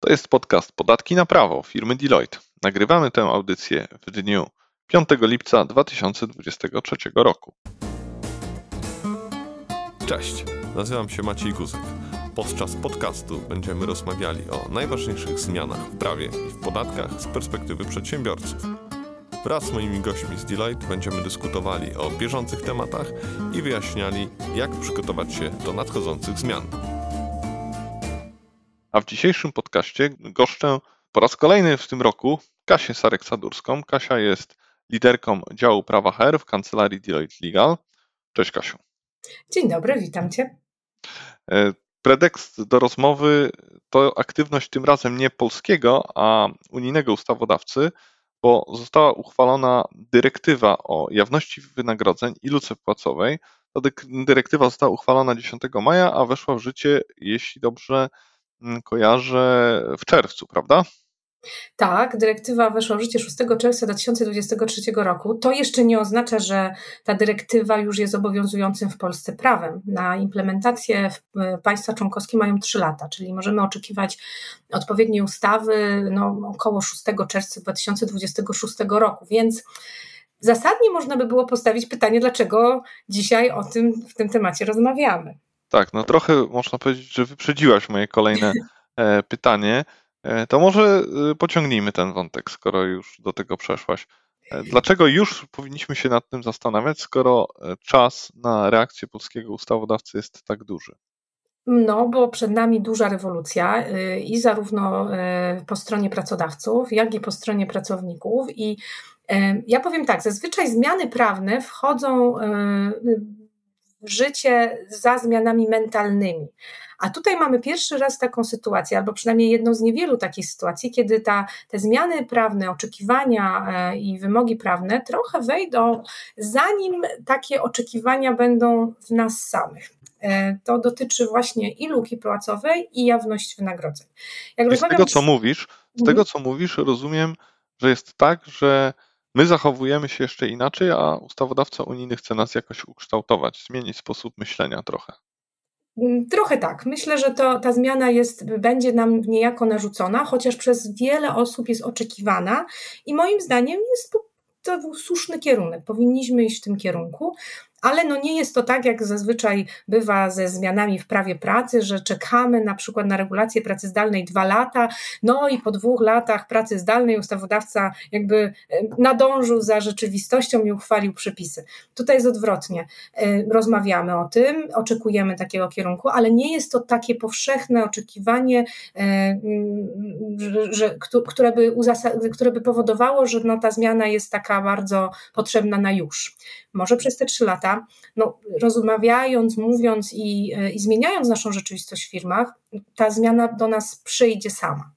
To jest podcast Podatki na prawo firmy Deloitte. Nagrywamy tę audycję w dniu 5 lipca 2023 roku. Cześć, nazywam się Maciej Guzek. Podczas podcastu będziemy rozmawiali o najważniejszych zmianach w prawie i w podatkach z perspektywy przedsiębiorców. Wraz z moimi gośćmi z Deloitte będziemy dyskutowali o bieżących tematach i wyjaśniali, jak przygotować się do nadchodzących zmian. A w dzisiejszym podcaście goszczę po raz kolejny w tym roku Kasię Sarek-Sadurską. Kasia jest liderką działu prawa HR w kancelarii Deloitte Legal. Cześć Kasiu. Dzień dobry, witam Cię. E, Pretekst do rozmowy to aktywność tym razem nie polskiego, a unijnego ustawodawcy, bo została uchwalona dyrektywa o jawności wynagrodzeń i luce płacowej. Ta dyrektywa została uchwalona 10 maja, a weszła w życie, jeśli dobrze kojarzę, w czerwcu, prawda? Tak, dyrektywa weszła w życie 6 czerwca 2023 roku. To jeszcze nie oznacza, że ta dyrektywa już jest obowiązującym w Polsce prawem. Na implementację państwa członkowskie mają 3 lata, czyli możemy oczekiwać odpowiedniej ustawy no, około 6 czerwca 2026 roku, więc zasadnie można by było postawić pytanie, dlaczego dzisiaj o tym w tym temacie rozmawiamy. Tak, no trochę można powiedzieć, że wyprzedziłaś moje kolejne e, pytanie. E, to może e, pociągnijmy ten wątek, skoro już do tego przeszłaś. Dlaczego już powinniśmy się nad tym zastanawiać, skoro czas na reakcję polskiego ustawodawcy jest tak duży? No, bo przed nami duża rewolucja i zarówno po stronie pracodawców, jak i po stronie pracowników. I ja powiem tak, zazwyczaj zmiany prawne wchodzą życie za zmianami mentalnymi. A tutaj mamy pierwszy raz taką sytuację, albo przynajmniej jedną z niewielu takich sytuacji, kiedy ta, te zmiany prawne, oczekiwania e, i wymogi prawne trochę wejdą, zanim takie oczekiwania będą w nas samych. E, to dotyczy właśnie i luki płacowej, i jawność wynagrodzeń. Jak z tego, co mówisz, z mhm. tego, co mówisz, rozumiem, że jest tak, że my zachowujemy się jeszcze inaczej, a ustawodawca unijny chce nas jakoś ukształtować, zmienić sposób myślenia trochę. Mm, trochę tak. Myślę, że to, ta zmiana jest, będzie nam niejako narzucona, chociaż przez wiele osób jest oczekiwana i moim zdaniem jest to słuszny kierunek. Powinniśmy iść w tym kierunku ale no nie jest to tak, jak zazwyczaj bywa ze zmianami w prawie pracy, że czekamy na przykład na regulację pracy zdalnej dwa lata, no i po dwóch latach pracy zdalnej ustawodawca jakby e, nadążył za rzeczywistością i uchwalił przepisy. Tutaj jest odwrotnie. E, rozmawiamy o tym, oczekujemy takiego kierunku, ale nie jest to takie powszechne oczekiwanie, e, że, które, by które by powodowało, że no ta zmiana jest taka bardzo potrzebna na już. Może przez te trzy lata no, rozmawiając, mówiąc i, i zmieniając naszą rzeczywistość w firmach, ta zmiana do nas przyjdzie sama.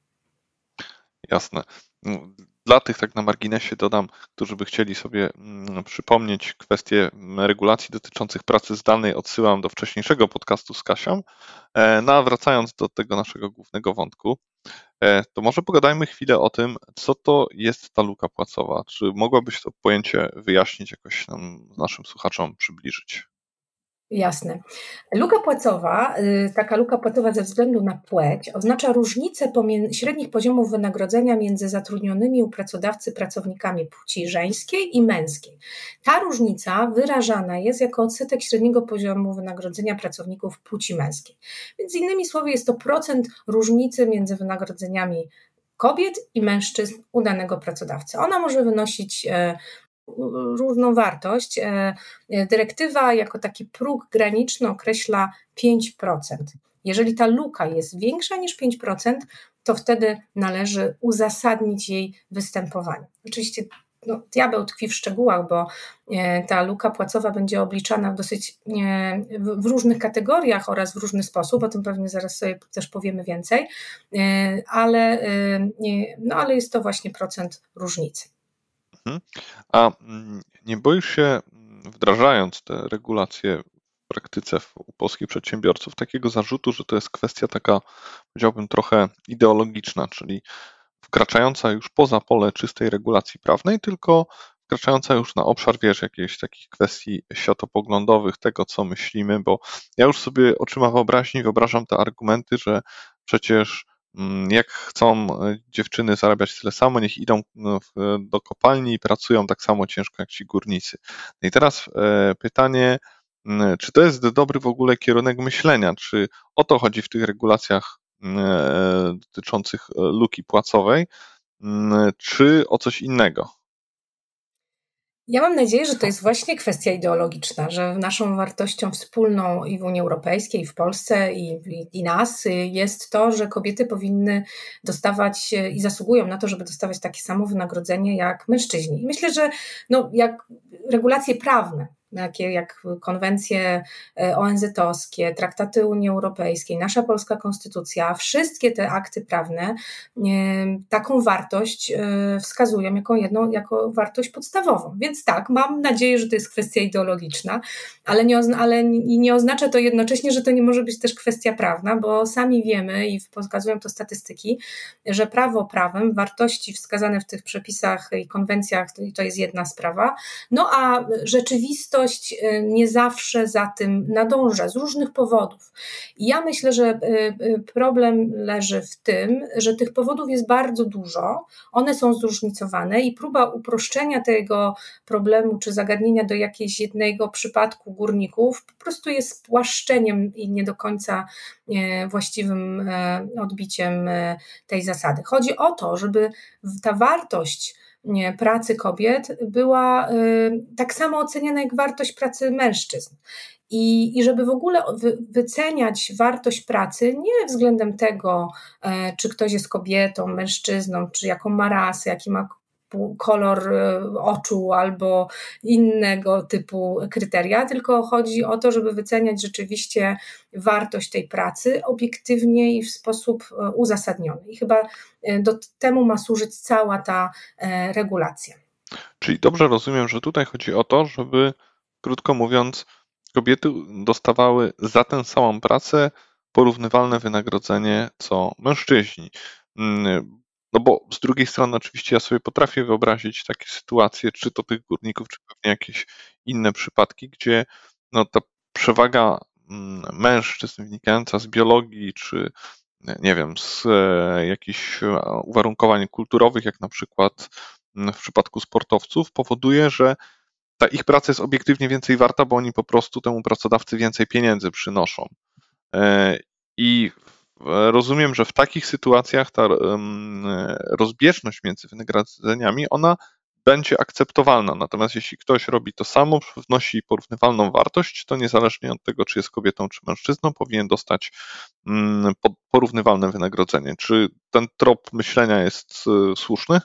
Jasne. Dla tych, tak na marginesie dodam, którzy by chcieli sobie mm, przypomnieć kwestie regulacji dotyczących pracy zdalnej, odsyłam do wcześniejszego podcastu z Kasią. E, no a wracając do tego naszego głównego wątku, e, to może pogadajmy chwilę o tym, co to jest ta luka płacowa. Czy mogłabyś to pojęcie wyjaśnić, jakoś nam, naszym słuchaczom przybliżyć? Jasne. Luka płacowa, y, taka luka płacowa ze względu na płeć, oznacza różnicę średnich poziomów wynagrodzenia między zatrudnionymi u pracodawcy pracownikami płci żeńskiej i męskiej. Ta różnica wyrażana jest jako odsetek średniego poziomu wynagrodzenia pracowników płci męskiej. Więc innymi słowy, jest to procent różnicy między wynagrodzeniami kobiet i mężczyzn u danego pracodawcy. Ona może wynosić e, różną wartość. E, dyrektywa jako taki próg graniczny określa 5%. Jeżeli ta luka jest większa niż 5%, to wtedy należy uzasadnić jej występowanie. Oczywiście no, diabeł tkwi w szczegółach, bo e, ta luka płacowa będzie obliczana w dosyć e, w różnych kategoriach oraz w różny sposób, o tym pewnie zaraz sobie też powiemy więcej, ale, no, ale jest to właśnie procent różnicy. Mhm. A mm, nie boisz się, mm, wdrażając te regulacje w praktyce u polskich przedsiębiorców, takiego zarzutu, że to jest kwestia taka, powiedziałbym, trochę ideologiczna, czyli wkraczająca już poza pole czystej regulacji prawnej, tylko wkraczająca już na obszar, wiesz, jakichś takich kwestii światopoglądowych, tego, co myślimy, bo ja już sobie oczyma wyobraźni wyobrażam te argumenty, że przecież jak chcą dziewczyny zarabiać tyle samo, niech idą do kopalni i pracują tak samo ciężko jak ci górnicy. No I teraz pytanie, mm, czy to jest dobry w ogóle kierunek myślenia? Czy o to chodzi w tych regulacjach dotyczących luki płacowej, czy o coś innego? Ja mam nadzieję, że to jest właśnie kwestia ideologiczna, że naszą wartością wspólną i w Unii Europejskiej, i w Polsce, i, i, nas jest to, że kobiety powinny dostawać i zasługują na to, żeby dostawać takie samo wynagrodzenie jak mężczyźni. Myślę, że no, jak regulacje prawne, takie jak konwencje e, ONZ-owskie, traktaty Unii Europejskiej, nasza polska konstytucja, wszystkie te akty prawne e, taką wartość e, wskazują jako jedną, jako wartość podstawową. Więc tak, mam nadzieję, że to jest kwestia ideologiczna, ale nie, ale nie oznacza to jednocześnie, że to nie może być też kwestia prawna, bo sami wiemy i pokazują to statystyki, że prawo prawem, wartości wskazane w tych przepisach i konwencjach to jest jedna sprawa, no a rzeczywistość rzeczywistość y, nie zawsze za tym nadąża z różnych powodów. I ja myślę, że y, y, problem leży w tym, że tych powodów jest bardzo dużo, one są zróżnicowane i próba uproszczenia tego problemu czy zagadnienia do jakiegoś jednego przypadku górników po prostu jest płaszczeniem i nie do końca właściwym odbiciem tej zasady. Chodzi o to, żeby ta wartość, pracy kobiet była y, tak samo oceniana jak wartość pracy mężczyzn. I, I żeby w ogóle wyceniać wartość pracy nie względem tego, e, czy ktoś jest kobietą, mężczyzną, czy jaką ma rasę, jaki ma kolor e, oczu albo innego typu kryteria, tylko chodzi o to, żeby wyceniać rzeczywiście wartość tej pracy obiektywnie i w sposób e, uzasadniony. I chyba e, do temu ma służyć cała ta regulacja. Czyli dobrze rozumiem, że tutaj chodzi o to, żeby krótko mówiąc, kobiety dostawały za tę samą pracę porównywalne wynagrodzenie co mężczyźni. No bo z drugiej strony oczywiście ja sobie potrafię wyobrazić takie sytuacje, czy to tych górników, czy pewnie jakieś inne przypadki, gdzie no ta przewaga mm, mężczyzn wynikająca z biologii, czy nie wiem, z e, jakichś e, uwarunkowań kulturowych, jak na przykład mm, w przypadku sportowców, powoduje, że ta ich praca jest obiektywnie więcej warta, bo oni po prostu temu pracodawcy więcej pieniędzy przynoszą. E, I rozumiem, że w takich sytuacjach ta rozbieżność między wynagrodzeniami, ona będzie akceptowalna. Natomiast jeśli ktoś robi to samo, wnosi porównywalną wartość, to niezależnie od tego, czy jest kobietą, czy mężczyzną, powinien dostać mm, porównywalne wynagrodzenie. Czy ten trop myślenia jest y, słuszny?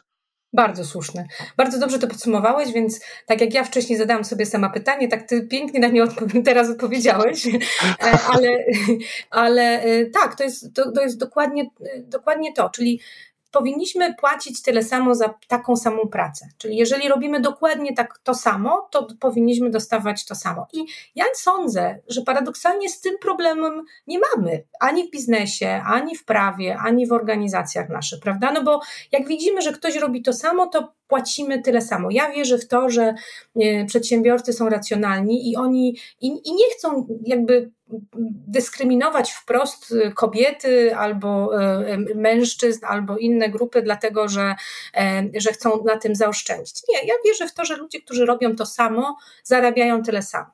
Bardzo słuszne. Bardzo dobrze to podsumowałeś, więc tak jak ja wcześniej zadałam sobie sama pytanie, tak ty pięknie na nie teraz odpowiedziałeś, e, ale, ale e, tak, to jest, to, to jest dokładnie, dokładnie to, czyli powinniśmy płacić tyle samo za taką samą pracę. Czyli jeżeli robimy dokładnie tak to samo, to powinniśmy dostawać to samo. I ja sądzę, że paradoksalnie z tym problemem nie mamy ani w biznesie, ani w prawie, ani w organizacjach naszych, prawda? No bo jak widzimy, że ktoś robi to samo, to płacimy tyle samo. Ja wierzę w to, że e, przedsiębiorcy są racjonalni i oni i, i nie chcą jakby dyskryminować wprost kobiety albo e, mężczyzn, albo inne grupy, dlatego że, e, że chcą na tym zaoszczędzić. Nie, ja wierzę w to, że ludzie, którzy robią to samo, zarabiają tyle samo.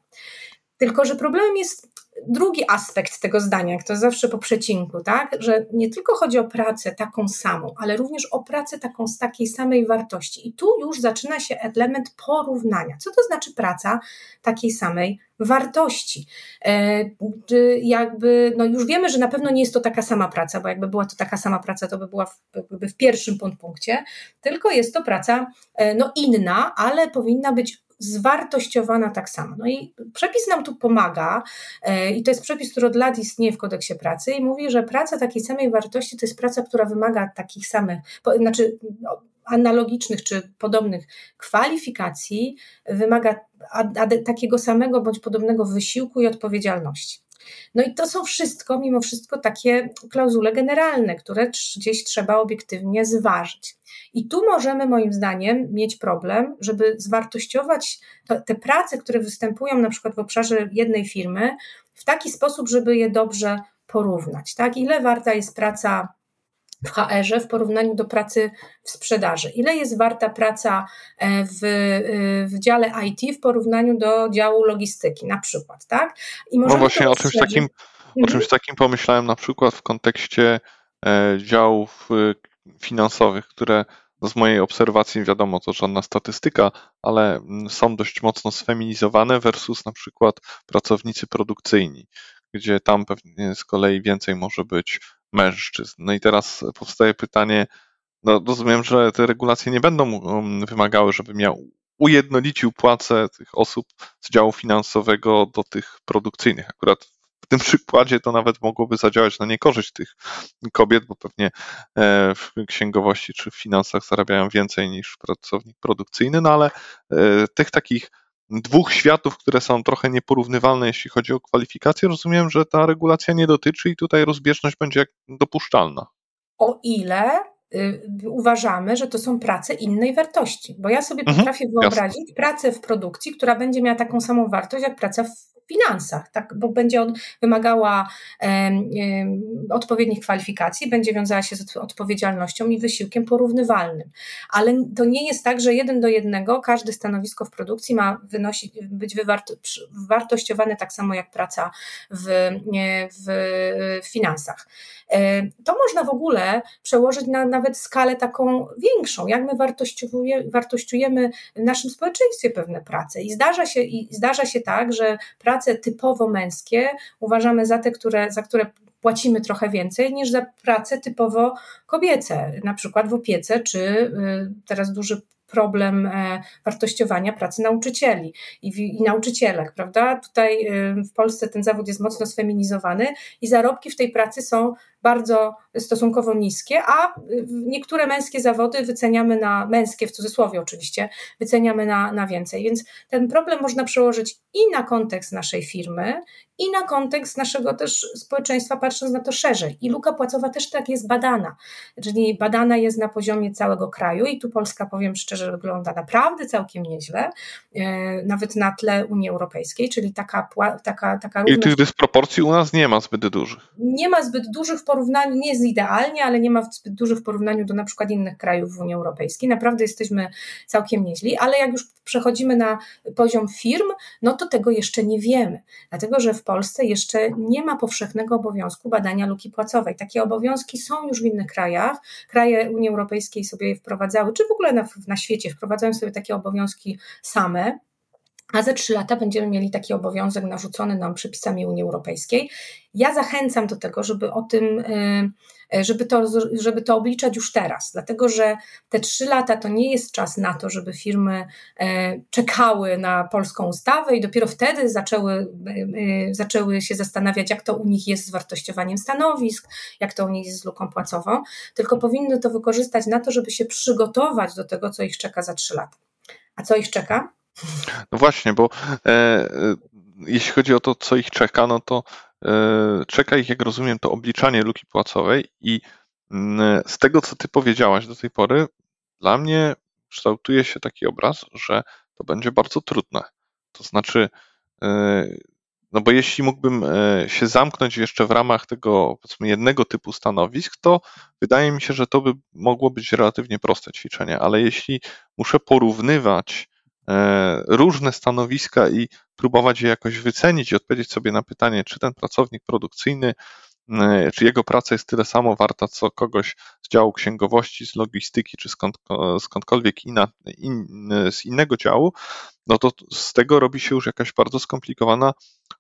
Tylko, że problemem jest drugi aspekt tego zdania, to zawsze po przecinku, tak? że nie tylko chodzi o pracę taką samą, ale również o pracę taką z takiej samej wartości. I tu już zaczyna się element porównania. Co to znaczy praca takiej samej wartości? E, jakby, no już wiemy, że na pewno nie jest to taka sama praca, bo jakby była to taka sama praca, to by była w, jakby w pierwszym punkcie, tylko jest to praca e, no, inna, ale powinna być zwartościowana tak samo. No i przepis nam tu pomaga e, i to jest przepis, który od lat istnieje w kodeksie pracy i mówi, że praca takiej samej wartości to jest praca, która wymaga takich samych, znaczy no, analogicznych czy podobnych kwalifikacji, wymaga takiego samego bądź podobnego wysiłku i odpowiedzialności. No i to są wszystko, mimo wszystko, takie klauzule generalne, które gdzieś trzeba obiektywnie zważyć. I tu możemy, moim zdaniem, mieć problem, żeby zwartościować te prace, które występują na przykład w obszarze jednej firmy, w taki sposób, żeby je dobrze porównać. Tak? Ile warta jest praca w HR-ze w porównaniu do pracy w sprzedaży? Ile jest warta praca e, w, e, w dziale IT w porównaniu do działu logistyki na przykład, tak? I no właśnie o czymś, takim, mhm. o czymś takim pomyślałem na przykład w kontekście e, działów finansowych, które no z mojej obserwacji wiadomo, to żadna statystyka, ale mm, są dość mocno sfeminizowane versus na przykład pracownicy produkcyjni, gdzie tam pewnie z kolei więcej może być mężczyzn. No i teraz powstaje pytanie, no rozumiem, że te regulacje nie będą um, wymagały, żeby miał ujednolicił płacę tych osób z działu finansowego do tych produkcyjnych. Akurat w tym przykładzie to nawet mogłoby zadziałać na niekorzyść tych kobiet, bo pewnie e, w księgowości czy w finansach zarabiają więcej niż pracownik produkcyjny, no ale e, tych takich dwóch światów, które są trochę nieporównywalne, jeśli chodzi o kwalifikacje, rozumiem, że ta regulacja nie dotyczy i tutaj rozbieżność będzie dopuszczalna. O ile uważamy, że to są prace innej wartości, bo ja sobie mhm, potrafię wyobrazić jasne. pracę w produkcji, która będzie miała taką samą wartość jak praca w finansach, tak, bo będzie on wymagała odpowiednich kwalifikacji, będzie wiązała się z odpowiedzialnością i wysiłkiem porównywalnym. Ale to nie jest tak, że jeden do jednego każde stanowisko w produkcji ma wynosić, być wywartościowane tak samo jak praca w, w finansach. E, to można w ogóle przełożyć na nawet skalę taką większą, jak my wartościujemy w naszym społeczeństwie pewne prace. I zdarza się, i zdarza się tak, że prace typowo męskie uważamy za te, które, za które płacimy trochę więcej niż za prace typowo kobiece, na przykład w opiece, czy y, teraz duży problem e, wartościowania pracy nauczycieli i, i nauczycielek, prawda? Tutaj w Polsce ten zawód jest mocno sfeminizowany i zarobki w tej pracy są bardzo stosunkowo niskie, a niektóre męskie zawody wyceniamy na, męskie w cudzysłowie oczywiście, wyceniamy na, na więcej. Więc ten problem można przełożyć i na kontekst naszej firmy, i na kontekst naszego też społeczeństwa, patrząc na to szerzej. I luka płacowa też tak jest badana, czyli badana jest na poziomie całego kraju i tu Polska, powiem szczerze, wygląda naprawdę całkiem nieźle, e, nawet na tle Unii Europejskiej, czyli taka, taka, taka. I tych dysproporcji u nas nie ma zbyt dużych. Nie ma zbyt dużych w porównaniu, nie jest idealnie, ale nie ma zbyt dużych w porównaniu do na przykład innych krajów w Unii Europejskiej. Naprawdę jesteśmy całkiem nieźli, ale jak już przechodzimy na poziom firm, no to tego jeszcze nie wiemy, dlatego że w Polsce jeszcze nie ma powszechnego obowiązku badania luki płacowej. Takie obowiązki są już w innych krajach. Kraje Unii Europejskiej sobie je wprowadzały, czy w ogóle na, na świecie wprowadzają sobie takie obowiązki same a za trzy lata będziemy mieli taki obowiązek narzucony nam przepisami Unii Europejskiej. Ja zachęcam do tego, żeby o tym, y, żeby to, żeby to obliczać już teraz, dlatego że te trzy lata to nie jest czas na to, żeby firmy y, czekały na polską ustawę i dopiero wtedy zaczęły, zaczęły się zastanawiać, jak to u nich jest z wartościowaniem stanowisk, jak to u nich jest z luką płacową, tylko powinny to wykorzystać na to, żeby się przygotować do tego, co ich czeka za trzy lata. A co ich czeka? No właśnie, bo e, e, jeśli chodzi o to, co ich czeka, no to e, czeka ich, jak rozumiem, to obliczanie luki płacowej i m, mm, z tego, co ty powiedziałaś do tej pory, dla mnie kształtuje się taki obraz, że to będzie bardzo trudne. To znaczy, e, no bo jeśli mógłbym e, się zamknąć jeszcze w ramach tego, powiedzmy, jednego typu stanowisk, to wydaje mi się, że to by mogło być relatywnie proste ćwiczenie, ale jeśli muszę porównywać różne stanowiska i próbować je jakoś wycenić i odpowiedzieć sobie na pytanie, czy ten pracownik produkcyjny, e, czy jego praca jest tyle samo warta, co kogoś z działu księgowości, z logistyki, czy skąd, skądkolwiek inna, in, z innego działu, no to z tego robi się już jakaś bardzo skomplikowana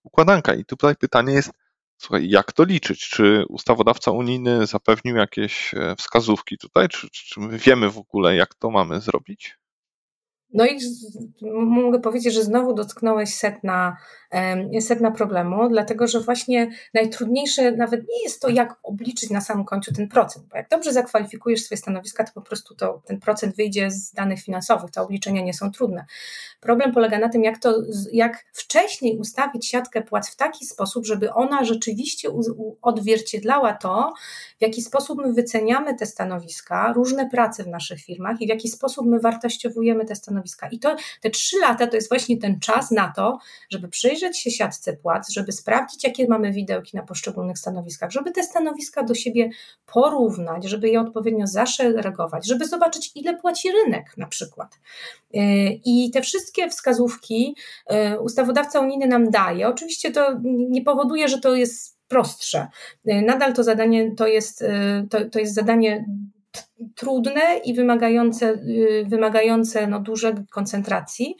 układanka. I tutaj pytanie jest, słuchaj, jak to liczyć? Czy ustawodawca unijny zapewnił jakieś e, wskazówki tutaj? Czy, czy my wiemy w ogóle, jak to mamy zrobić? No i mogę powiedzieć, że znowu dotknąłeś setna, setna problemu, dlatego że właśnie najtrudniejsze nawet nie jest to, jak obliczyć na samym końcu ten procent, bo jak dobrze zakwalifikujesz swoje stanowiska, to po prostu to, ten procent wyjdzie z danych finansowych, te obliczenia nie są trudne. Problem polega na tym, jak, to, jak wcześniej ustawić siatkę płac w taki sposób, żeby ona rzeczywiście odzwierciedlała to, w jaki sposób my wyceniamy te stanowiska, różne prace w naszych firmach i w jaki sposób my wartościowujemy te stanowiska stanowiska. I to te trzy lata to jest właśnie ten czas na to, żeby przyjrzeć się siatce płac, żeby sprawdzić, jakie mamy widełki na poszczególnych stanowiskach, żeby te stanowiska do siebie porównać, żeby je odpowiednio zaszeregować, żeby zobaczyć, ile płaci rynek na przykład. Y, I te wszystkie wskazówki y, ustawodawca unijny nam daje. Oczywiście to nie powoduje, że to jest prostsze. Y, nadal to zadanie to jest, to, to jest zadanie trudne i wymagające, wymagające no, dużej koncentracji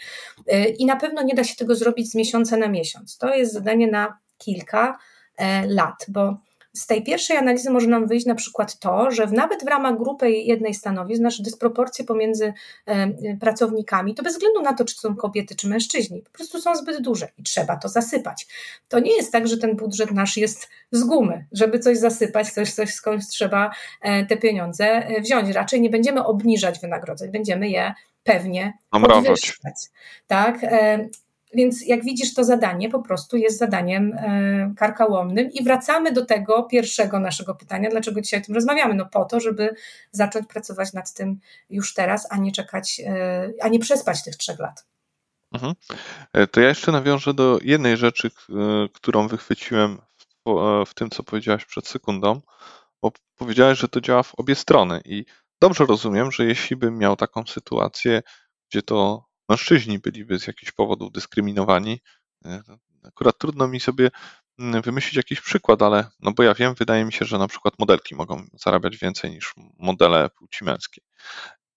i na pewno nie da się tego zrobić z miesiąca na miesiąc. To jest zadanie na kilka e, lat, bo z tej pierwszej analizy może nam wyjść na przykład to, że nawet w ramach grupy jednej stanowisk nasze dysproporcje pomiędzy e, pracownikami, to bez względu na to, czy są kobiety, czy mężczyźni, po prostu są zbyt duże i trzeba to zasypać. To nie jest tak, że ten budżet nasz jest z gumy, żeby coś zasypać, coś, coś skądś trzeba e, te pieniądze e, wziąć. Raczej nie będziemy obniżać wynagrodzeń, będziemy je pewnie podwyższać. Tak? Więc jak widzisz, to zadanie po prostu jest zadaniem e, karkałomnym i wracamy do tego pierwszego naszego pytania, dlaczego dzisiaj o tym rozmawiamy? No po to, żeby zacząć pracować nad tym już teraz, a nie czekać, e, a nie przespać tych trzech lat. Mhm. E, to ja jeszcze nawiążę do jednej rzeczy, którą wychwyciłem w, w tym, co powiedziałaś przed sekundą, bo powiedziałaś, że to działa w obie strony i dobrze rozumiem, że jeśli bym miał taką sytuację, gdzie to mężczyźni byliby z jakichś powodów dyskryminowani. E, akurat trudno mi sobie mm, wymyślić jakiś przykład, ale no bo ja wiem, wydaje mi się, że na przykład modelki mogą zarabiać więcej niż modele płci męskiej.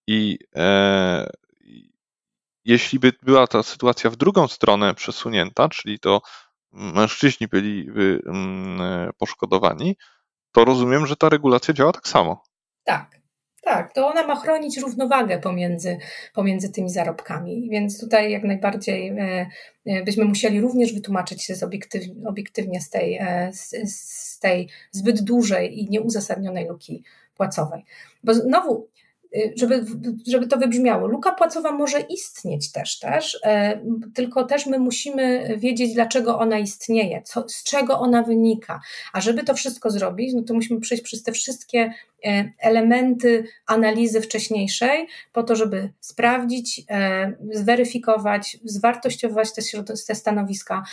I e, jeśli by była ta sytuacja w drugą stronę przesunięta, czyli to mężczyźni byliby mm, poszkodowani, to rozumiem, że ta regulacja działa tak samo. Tak, tak, to ona ma chronić równowagę pomiędzy, pomiędzy tymi zarobkami, więc tutaj jak najbardziej e, e, byśmy musieli również wytłumaczyć się z obiektyw, obiektywnie z tej, e, z, z tej zbyt dużej i nieuzasadnionej luki płacowej. Bo znowu żeby, żeby to wybrzmiało. Luka płacowa może istnieć też, też, e, tylko też my musimy wiedzieć, dlaczego ona istnieje, co, z czego ona wynika. A żeby to wszystko zrobić, no to musimy przejść przez te wszystkie e, elementy analizy wcześniejszej, po to, żeby sprawdzić, e, zweryfikować, zwartościować te, te stanowiska,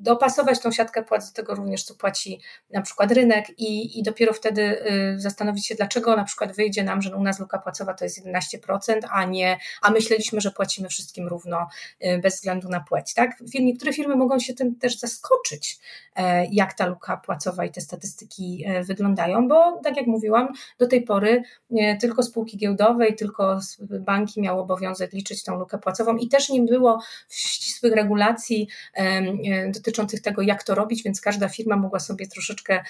dopasować tą siatkę płac do tego również, co płaci na przykład rynek i, i dopiero wtedy y, zastanowić się, dlaczego na przykład wyjdzie nam, że u nas luka płacowa to jest 11%, a nie, a myśleliśmy, że płacimy wszystkim równo y, bez względu na płeć. Tak? Niektóre firmy mogą się tym też zaskoczyć, e, jak ta luka płacowa i te statystyki e, wyglądają, bo tak jak mówiłam, do tej pory e, tylko spółki giełdowe i tylko banki miały obowiązek liczyć tą lukę płacową i też nie było ścisłych regulacji dotyczących tego, jak to robić, więc każda firma mogła sobie troszeczkę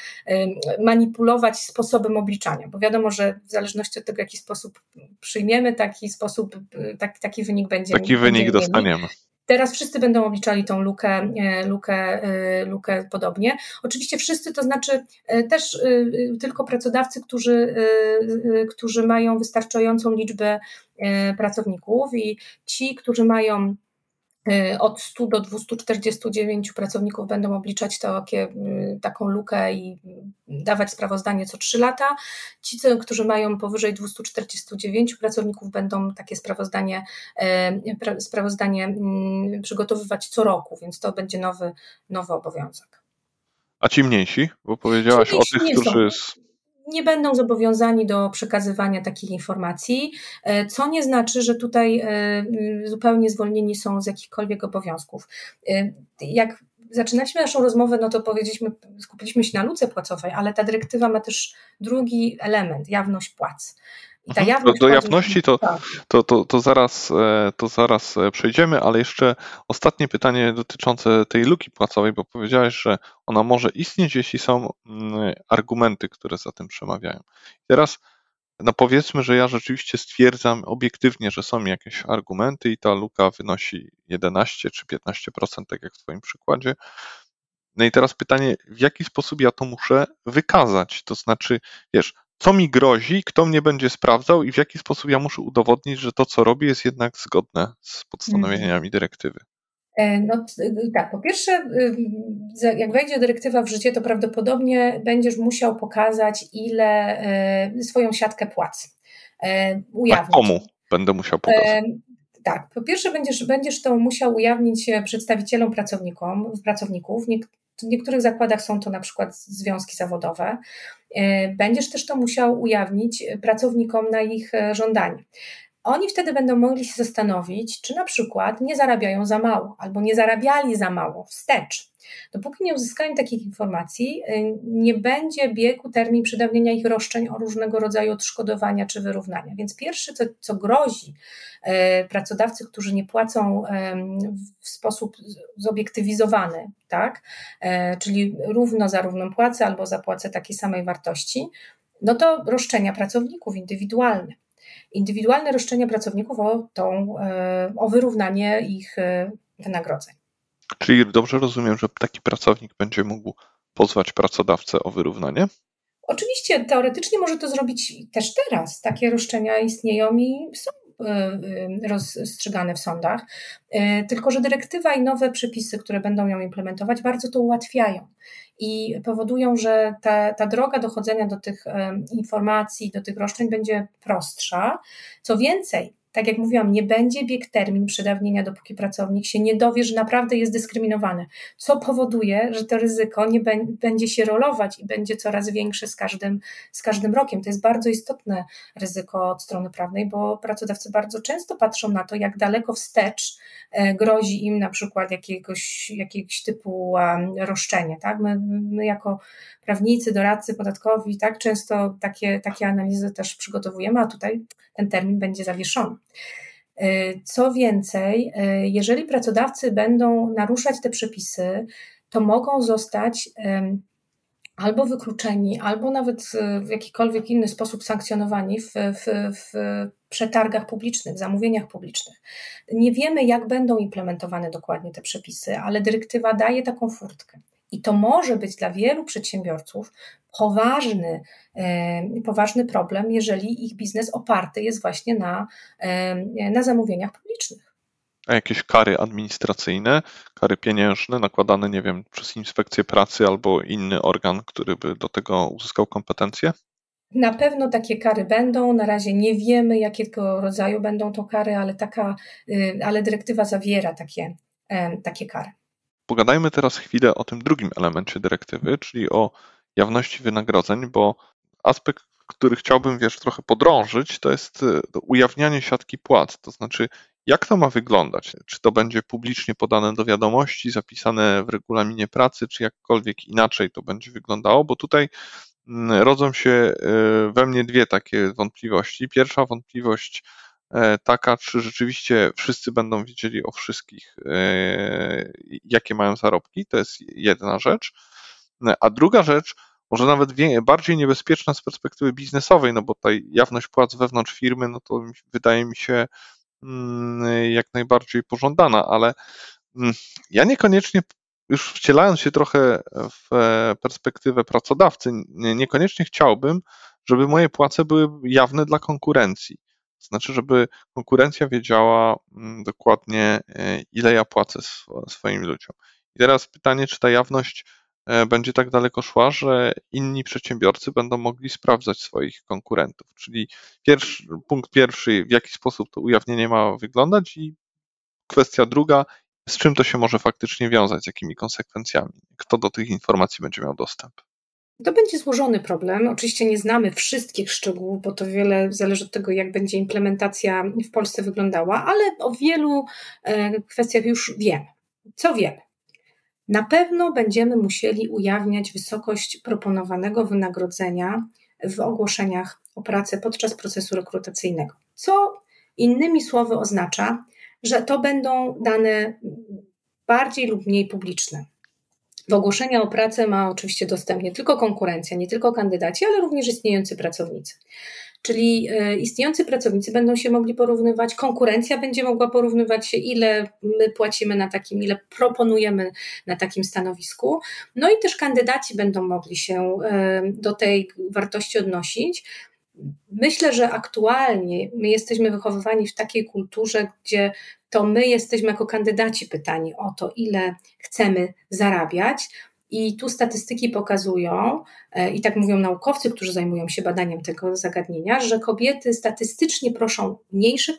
manipulować sposobem obliczania, bo wiadomo, że w zależności od tego, w jaki sposób przyjmiemy, taki sposób, tak, taki wynik będzie. Taki wynik dostaniemy. Teraz wszyscy będą obliczali tą lukę, e, lukę, e, lukę podobnie. Oczywiście wszyscy, to znaczy e, też tylko pracodawcy, którzy, którzy mają wystarczającą liczbę pracowników i ci, którzy mają od 100 do 249 pracowników będą obliczać takie, y, taką lukę i dawać sprawozdanie co 3 lata. Ci, którzy mają powyżej 249 pracowników, będą takie sprawozdanie, y, sprawozdanie mm, przygotowywać co roku, więc to będzie nowy, nowy obowiązek. A ci mniejsi? Bo powiedziałaś o tych, którzy. Są nie będą zobowiązani do przekazywania takich informacji, e, co nie znaczy, że tutaj e, zupełnie zwolnieni są z jakichkolwiek obowiązków. E, jak zaczynaliśmy naszą rozmowę, no to powiedzieliśmy, skupiliśmy się na luce płacowej, ale ta dyrektywa ma też drugi element, jawność płac. I ta mhm. jawność do, do jawności to, tak. to, to, to, zaraz, e, to zaraz e, przejdziemy, ale jeszcze ostatnie pytanie dotyczące tej luki płacowej, bo powiedziałeś, że ona może istnieć, jeśli są mm, argumenty, które za tym przemawiają. Teraz no powiedzmy, że ja rzeczywiście stwierdzam obiektywnie, że są jakieś argumenty i ta luka wynosi 11 czy 15%, tak jak w Twoim przykładzie. No i teraz pytanie, w jaki sposób ja to muszę wykazać? To znaczy, wiesz, co mi grozi, kto mnie będzie sprawdzał i w jaki sposób ja muszę udowodnić, że to, co robię, jest jednak zgodne z postanowieniami mhm. dyrektywy. E, no tak, po pierwsze, jak wejdzie dyrektywa w życie, to prawdopodobnie będziesz musiał pokazać, ile e, swoją siatkę płac e, ujawnić. A komu będę musiał pokazać? Tak, po pierwsze będziesz, będziesz to musiał ujawnić przedstawicielom pracownikom, pracowników. W niektórych zakładach są to na przykład związki zawodowe. Będziesz też to musiał ujawnić pracownikom na ich żądanie oni wtedy będą mogli się zastanowić, czy na przykład nie zarabiają za mało albo nie zarabiali za mało wstecz. Dopóki nie uzyskają takich informacji, y, nie będzie biegł termin przedawnienia ich roszczeń o różnego rodzaju odszkodowania czy wyrównania. Więc pierwsze, co, co grozi y, pracodawcy, którzy nie płacą w sposób zobiektywizowany, tak? E, czyli równo za równą płacę albo zapłacę takiej samej wartości, no to roszczenia pracowników indywidualne indywidualne roszczenia pracowników o, tą, e, o wyrównanie ich e, wynagrodzeń. Czyli dobrze rozumiem, że taki pracownik będzie mógł pozwać pracodawcę o wyrównanie? Oczywiście, teoretycznie może to zrobić też teraz. Takie roszczenia istnieją i są e, rozstrzygane w sądach, tylko że dyrektywa i nowe przepisy, które będą ją implementować, bardzo to ułatwiają i powodują, że ta, ta droga dochodzenia do tych informacji, do tych roszczeń będzie prostsza. Co więcej, tak jak mówiłam, nie będzie bieg termin przedawnienia, dopóki pracownik się nie dowie, że naprawdę jest dyskryminowany, co powoduje, że to ryzyko nie będzie się rolować i będzie coraz większe z każdym, z każdym rokiem. To jest bardzo istotne ryzyko od strony prawnej, bo pracodawcy bardzo często patrzą na to, jak daleko wstecz e, grozi im na przykład jakiegoś, jakiegoś typu roszczenie. Tak? My, my jako prawnicy, doradcy podatkowi, tak często takie, takie analizy też przygotowujemy, a tutaj ten termin będzie zawieszony. Y, co więcej, y, jeżeli pracodawcy będą naruszać te przepisy, to mogą zostać albo wykluczeni, albo nawet y, w jakikolwiek inny sposób sankcjonowani w, w, w przetargach publicznych, zamówieniach publicznych. Nie wiemy, jak będą implementowane dokładnie te przepisy, ale dyrektywa daje taką furtkę. I to może być dla wielu przedsiębiorców poważny, e, poważny problem, jeżeli ich biznes oparty jest właśnie na, e, na zamówieniach publicznych. A jakieś kary administracyjne, kary pieniężne nakładane, nie wiem, przez inspekcję pracy albo inny organ, który by do tego uzyskał kompetencje? Na pewno takie kary będą. Na razie nie wiemy, jakiego rodzaju będą to kary, ale, taka, y, ale dyrektywa zawiera takie, takie kary. Pogadajmy teraz chwilę o tym drugim elemencie dyrektywy, czyli o jawności wynagrodzeń, bo aspekt, który chciałbym, wiesz, trochę podrążyć, to jest e, ujawnianie siatki płac, to znaczy jak to ma wyglądać? Czy to będzie publicznie podane do wiadomości, zapisane w regulaminie pracy, czy jakkolwiek inaczej to będzie wyglądało? Bo tutaj mm, rodzą się e, we mnie dwie takie wątpliwości. Pierwsza wątpliwość taka, czy rzeczywiście wszyscy będą wiedzieli o wszystkich, e, jakie mają zarobki. To jest jedna rzecz. E, a druga rzecz, może nawet bardziej niebezpieczna z perspektywy biznesowej, no bo tutaj jawność płac wewnątrz firmy, no to wydaje mi się mm, jak najbardziej pożądana, ale mm, ja niekoniecznie, już wcielając się trochę w perspektywę pracodawcy, niekoniecznie chciałbym, żeby moje płace były jawne dla konkurencji. To znaczy, żeby konkurencja wiedziała mm, dokładnie, e, ile ja płacę swoim ludziom. I teraz pytanie, czy ta jawność e, będzie tak daleko szła, że inni przedsiębiorcy będą mogli sprawdzać swoich konkurentów. Czyli pierwszy, punkt pierwszy, w jaki sposób to ujawnienie ma wyglądać, i kwestia druga, z czym to się może faktycznie wiązać, z jakimi konsekwencjami, kto do tych informacji będzie miał dostęp. To będzie złożony problem. Oczywiście nie znamy wszystkich szczegółów, bo to wiele zależy od tego, jak będzie implementacja w Polsce wyglądała, ale o wielu e, kwestiach już wiemy. Co wiemy? Na pewno będziemy musieli ujawniać wysokość proponowanego wynagrodzenia w ogłoszeniach o pracę podczas procesu rekrutacyjnego. Co innymi słowy oznacza, że to będą dane bardziej lub mniej publiczne. W ogłoszenia o pracę ma oczywiście dostęp nie tylko konkurencja, nie tylko kandydaci, ale również istniejący pracownicy. Czyli e, istniejący pracownicy będą się mogli porównywać, konkurencja będzie mogła porównywać się, ile my płacimy na takim, ile proponujemy na takim stanowisku. No i też kandydaci będą mogli się e, do tej wartości odnosić. Myślę, że aktualnie my jesteśmy wychowywani w takiej kulturze, gdzie to my jesteśmy jako kandydaci pytani o to, ile chcemy zarabiać. I tu statystyki pokazują, e, i tak mówią naukowcy, którzy zajmują się badaniem tego zagadnienia, że kobiety statystycznie proszą mniejsze,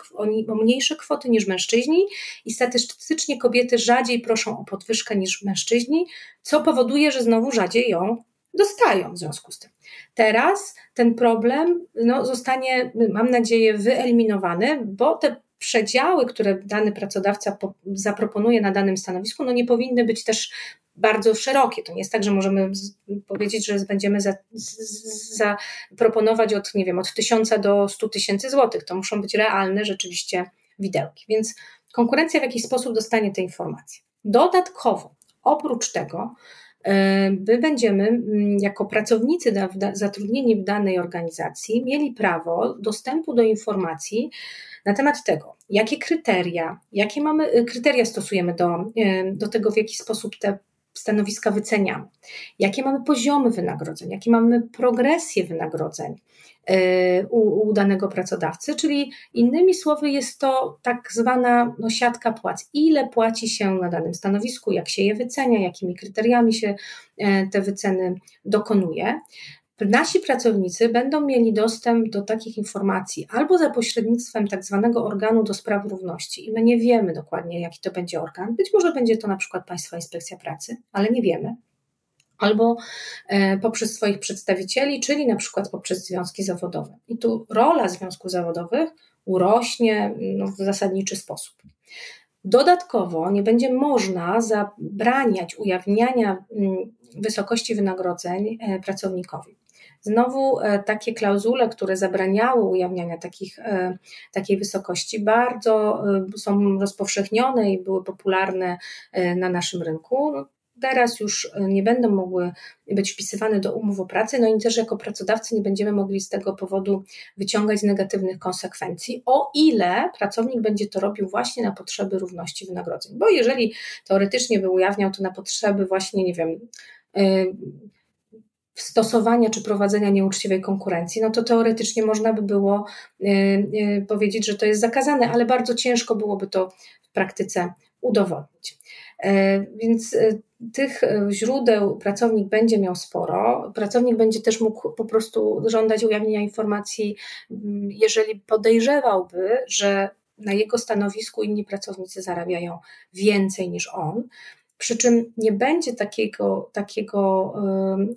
o mniejsze kwoty niż mężczyźni i statystycznie kobiety rzadziej proszą o podwyżkę niż mężczyźni, co powoduje, że znowu rzadziej ją dostają w związku z tym. Teraz ten problem no, zostanie, mam nadzieję, wyeliminowany, bo te przedziały, które dany pracodawca zaproponuje na danym stanowisku, no nie powinny być też bardzo szerokie. To nie jest tak, że możemy powiedzieć, że będziemy zaproponować za od, nie wiem, od tysiąca do stu tysięcy złotych. To muszą być realne rzeczywiście widełki. Więc konkurencja w jakiś sposób dostanie te informacje. Dodatkowo, oprócz tego, my będziemy mm, jako pracownicy zatrudnieni w danej organizacji mieli prawo dostępu do informacji na temat tego, jakie kryteria, jakie mamy y, kryteria stosujemy do, y, do tego, w jaki sposób te stanowiska wyceniamy, jakie mamy poziomy wynagrodzeń, jakie mamy progresję wynagrodzeń y, u, u, danego pracodawcy, czyli innymi słowy jest to tak zwana no, siatka płac. Ile płaci się na danym stanowisku, jak się je wycenia, jakimi kryteriami się te wyceny dokonuje nasi pracownicy będą mieli dostęp do takich informacji albo za pośrednictwem tak zwanego organu do spraw równości i my nie wiemy dokładnie, jaki to będzie organ. Być może będzie to na przykład Państwa Inspekcja Pracy, ale nie wiemy. Albo e, poprzez swoich przedstawicieli, czyli na przykład poprzez związki zawodowe. I tu rola związków zawodowych urośnie no, w zasadniczy sposób. Dodatkowo nie będzie można zabraniać ujawniania mm, wysokości wynagrodzeń e, pracownikowi. Znowu e, takie klauzule, które zabraniały ujawniania takich, e, takiej wysokości, bardzo e, są rozpowszechnione i były popularne na naszym rynku. Teraz już nie będą mogły być wpisywane do umów o pracę, no i też jako pracodawcy nie będziemy mogli z tego powodu wyciągać negatywnych konsekwencji, o ile pracownik będzie to robił właśnie na potrzeby równości wynagrodzeń. Bo jeżeli teoretycznie by ujawniał to na potrzeby właśnie, nie wiem, stosowania czy prowadzenia nieuczciwej konkurencji, no to teoretycznie można by było y, y, powiedzieć, że to jest zakazane, ale bardzo ciężko byłoby to w praktyce udowodnić. E, więc y, tych źródeł pracownik będzie miał sporo. Pracownik będzie też mógł po prostu żądać ujawnienia informacji, mm, jeżeli podejrzewałby, że na jego stanowisku inni pracownicy zarabiają więcej niż on. Przy czym nie będzie takiego, takiego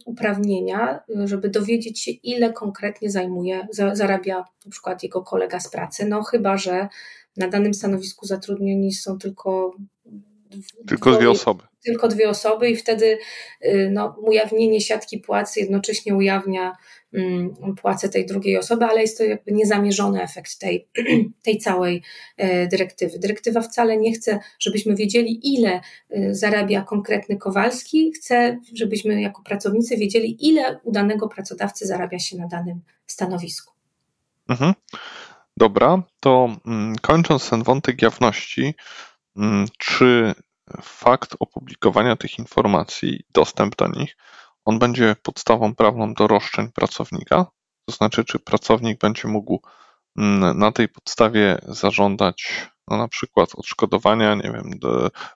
uprawnienia, żeby dowiedzieć się, ile konkretnie zajmuje, zarabia na przykład jego kolega z pracy. No chyba, że na danym stanowisku zatrudnieni są tylko tylko dwie osoby. Tylko dwie osoby i wtedy y, no, ujawnienie siatki płacy jednocześnie ujawnia mm, płacę tej drugiej osoby, ale jest to jakby niezamierzony efekt tej, tej całej e, dyrektywy. Dyrektywa wcale nie chce, żebyśmy wiedzieli, ile y, zarabia konkretny Kowalski, chce, żebyśmy jako pracownicy wiedzieli, ile u danego pracodawcy zarabia się na danym stanowisku. Mhm. Dobra, to mm, kończąc ten wątek jawności, czy fakt opublikowania tych informacji, dostęp do nich, on będzie podstawą prawną do roszczeń pracownika? To znaczy, czy pracownik będzie mógł mm, na tej podstawie zażądać no, na przykład odszkodowania, nie wiem,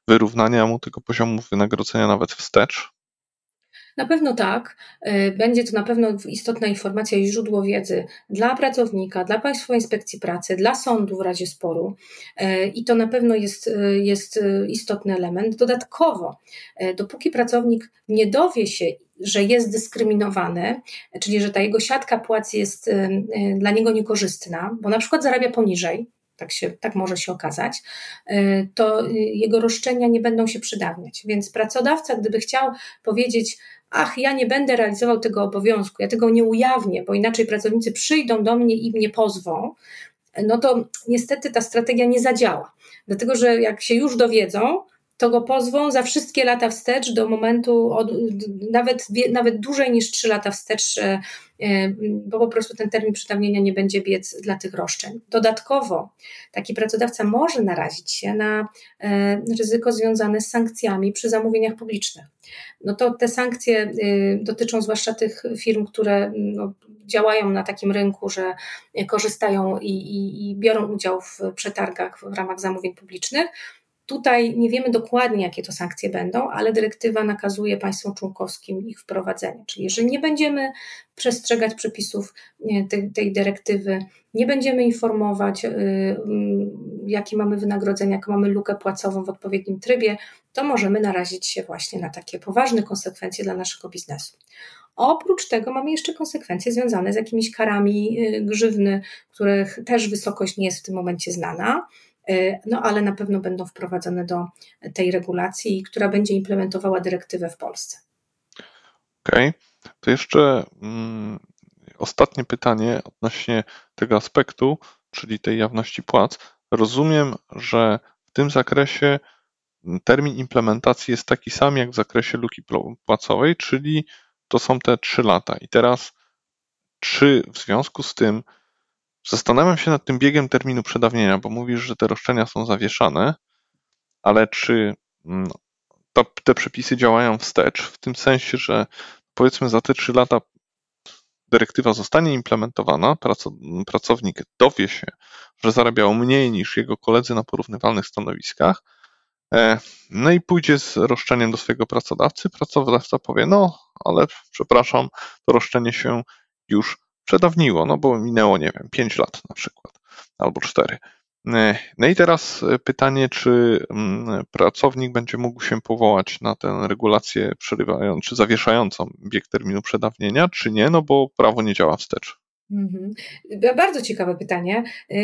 wyrównania mu tego poziomu wynagrodzenia nawet wstecz? Na pewno tak. E, będzie to na pewno istotna informacja i źródło wiedzy dla pracownika, dla Państwowej Inspekcji Pracy, dla sądu w razie sporu e, i to na pewno jest, e, jest istotny element. Dodatkowo, dopóki pracownik nie dowie się, że jest dyskryminowany, czyli że ta jego siatka płac jest dla niego niekorzystna, bo na przykład zarabia poniżej, tak, się, tak może się okazać, to jego roszczenia nie będą się przydawniać. Więc pracodawca, gdyby chciał powiedzieć, ach, ja nie będę realizował tego obowiązku, ja tego nie ujawnię, bo inaczej pracownicy przyjdą do mnie i mnie pozwą, no to niestety ta strategia nie zadziała. Dlatego, że jak się już dowiedzą, to go pozwą za wszystkie lata wstecz do momentu, od, nawet, nawet dłużej niż 3 lata wstecz, e, e, bo po prostu ten termin przedawnienia nie będzie biec dla tych roszczeń. Dodatkowo taki pracodawca może narazić się na e, ryzyko związane z sankcjami przy zamówieniach publicznych. No to te sankcje dotyczą zwłaszcza tych firm, które no, działają na takim rynku, że korzystają i, i, i biorą udział w przetargach w ramach zamówień publicznych Tutaj nie wiemy dokładnie, jakie to sankcje będą, ale dyrektywa nakazuje państwom członkowskim ich wprowadzenie. Czyli jeżeli nie będziemy przestrzegać przepisów tej, tej dyrektywy, nie będziemy informować, y, mm, jakie mamy wynagrodzenia, jaką mamy lukę płacową w odpowiednim trybie, to możemy narazić się właśnie na takie poważne konsekwencje dla naszego biznesu. Oprócz tego mamy jeszcze konsekwencje związane z jakimiś karami y, grzywny, których też wysokość nie jest w tym momencie znana, no ale na pewno będą wprowadzone do tej regulacji, która będzie implementowała dyrektywę w Polsce. Okej, okay. to jeszcze mm, ostatnie pytanie odnośnie tego aspektu, czyli tej jawności płac. Rozumiem, że w tym zakresie termin implementacji jest taki sam jak w zakresie luki płacowej, czyli to są te trzy lata. I teraz, czy w związku z tym zastanawiam się nad tym biegiem terminu przedawnienia, bo mówisz, że te roszczenia są zawieszane, ale czy mm, to, te przepisy działają wstecz, w tym sensie, że powiedzmy za te trzy lata dyrektywa zostanie implementowana, pracownik dowie się, że zarabiał mniej niż jego koledzy na porównywalnych stanowiskach, e, no i pójdzie z roszczeniem do swojego pracodawcy. Pracodawca powie: No, ale przepraszam, to roszczenie się już przedawniło, no bo minęło, nie wiem, 5 lat na przykład, albo 4. E, no i teraz e, pytanie, czy mm, pracownik będzie mógł się powołać na tę regulację przerywającą, czy zawieszającą bieg terminu przedawnienia, czy nie, no bo prawo nie działa wstecz. Mhm. Bardzo ciekawe pytanie. E,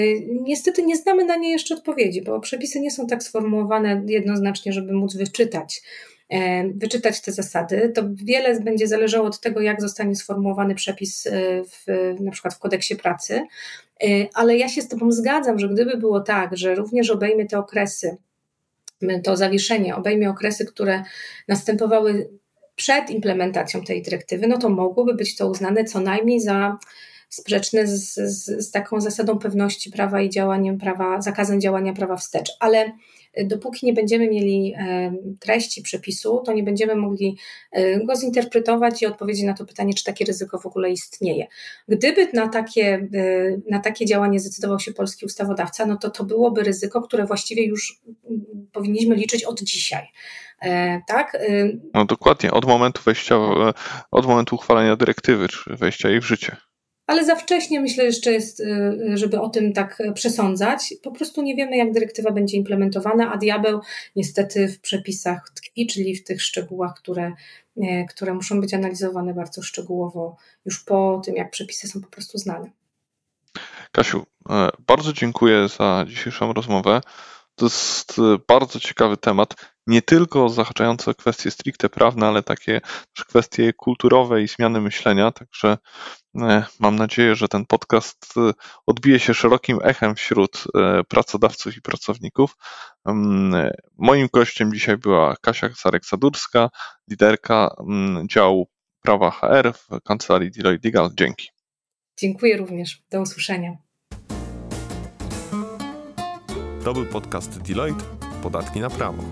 niestety nie znamy na nie jeszcze odpowiedzi, bo przepisy nie są tak sformułowane jednoznacznie, żeby móc wyczytać wyczytać te zasady. To wiele będzie zależało od tego, jak zostanie sformułowany przepis w, na przykład w kodeksie pracy. Y, ale ja się z Tobą zgadzam, że gdyby było tak, że również obejmie te okresy, to zawieszenie obejmie okresy, które następowały przed implementacją tej dyrektywy, no to mogłoby być to uznane co najmniej za sprzeczne z, z, z taką zasadą pewności prawa i działaniem prawa, zakazem działania prawa wstecz. Ale dopóki nie będziemy mieli e, treści przepisu, to nie będziemy mogli e, go zinterpretować i odpowiedzieć na to pytanie, czy takie ryzyko w ogóle istnieje. Gdyby na takie, e, na takie działanie zdecydował się polski ustawodawca, no to to byłoby ryzyko, które właściwie już powinniśmy liczyć od dzisiaj. Tak? No dokładnie, od momentu wejścia, od momentu uchwalenia dyrektywy, czy wejścia jej w życie ale za wcześnie myślę jeszcze jest, y, żeby o tym tak przesądzać. Po prostu nie wiemy, jak dyrektywa będzie implementowana, a diabeł niestety w przepisach tkwi, czyli w tych szczegółach, które, e, które muszą być analizowane bardzo szczegółowo już po tym, jak przepisy są po prostu znane. Kasiu, e, bardzo dziękuję za dzisiejszą rozmowę. To jest e, bardzo ciekawy temat, nie tylko zahaczający o kwestie stricte prawne, ale takie kwestie kulturowe i zmiany myślenia. Także e, mam nadzieję, że ten podcast e, odbije się szerokim echem wśród pracodawców i pracowników. Mm, moim gościem dzisiaj była Kasia Zarek-Sadurska, liderka mm, działu prawa HR w kancelarii Deloitte Legal. Dzięki. Dziękuję również. Do usłyszenia. To był podcast Deloitte Podatki na prawo.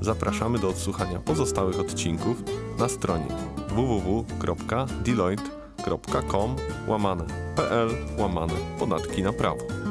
Zapraszamy do odsłuchania pozostałych odcinków na stronie www.deloitte.com łamane pl łamane podatki na prawo.